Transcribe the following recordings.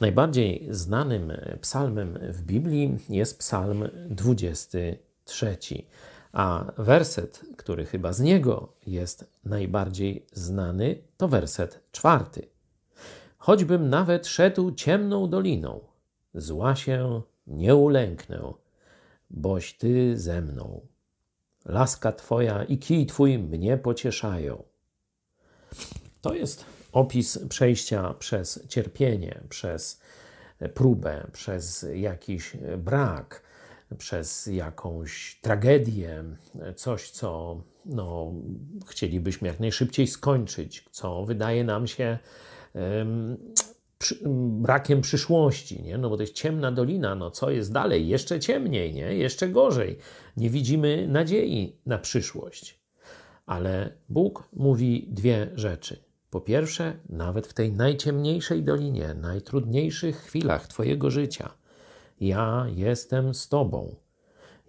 Najbardziej znanym psalmem w Biblii jest psalm 23, a werset, który chyba z niego jest najbardziej znany, to werset czwarty. Choćbym nawet szedł ciemną doliną, zła się nie ulęknę, boś ty ze mną. Laska twoja i kij twój mnie pocieszają. To jest opis przejścia przez cierpienie, przez próbę, przez jakiś brak, przez jakąś tragedię, coś, co no, chcielibyśmy jak najszybciej skończyć, co wydaje nam się um, przy, brakiem przyszłości, nie? no bo to jest ciemna dolina, no co jest dalej? Jeszcze ciemniej, nie? jeszcze gorzej. Nie widzimy nadziei na przyszłość. Ale Bóg mówi dwie rzeczy. Po pierwsze, nawet w tej najciemniejszej dolinie, najtrudniejszych chwilach Twojego życia, ja jestem z Tobą.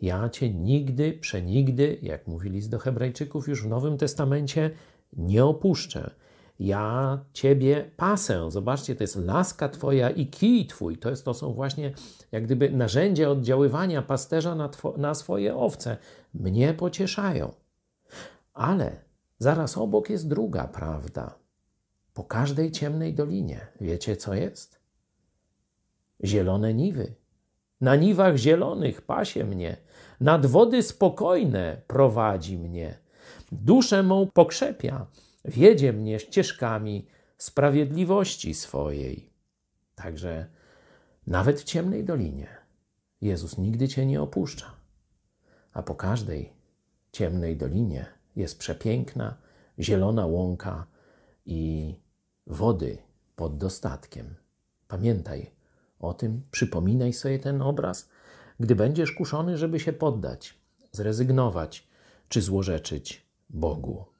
Ja Cię nigdy, przenigdy, jak mówi list do Hebrajczyków już w Nowym Testamencie, nie opuszczę. Ja Ciebie pasę. Zobaczcie, to jest laska Twoja i kij Twój. To, jest, to są właśnie jak gdyby narzędzia oddziaływania pasterza na, two, na swoje owce. Mnie pocieszają. Ale zaraz obok jest druga prawda. Po każdej ciemnej dolinie, wiecie co jest? Zielone niwy. Na niwach zielonych pasie mnie, nad wody spokojne prowadzi mnie. Duszę mą pokrzepia, wiedzie mnie ścieżkami sprawiedliwości swojej. Także nawet w ciemnej dolinie Jezus nigdy cię nie opuszcza, a po każdej ciemnej dolinie jest przepiękna, zielona łąka i wody pod dostatkiem. Pamiętaj o tym, przypominaj sobie ten obraz, gdy będziesz kuszony, żeby się poddać, zrezygnować czy złorzeczyć Bogu.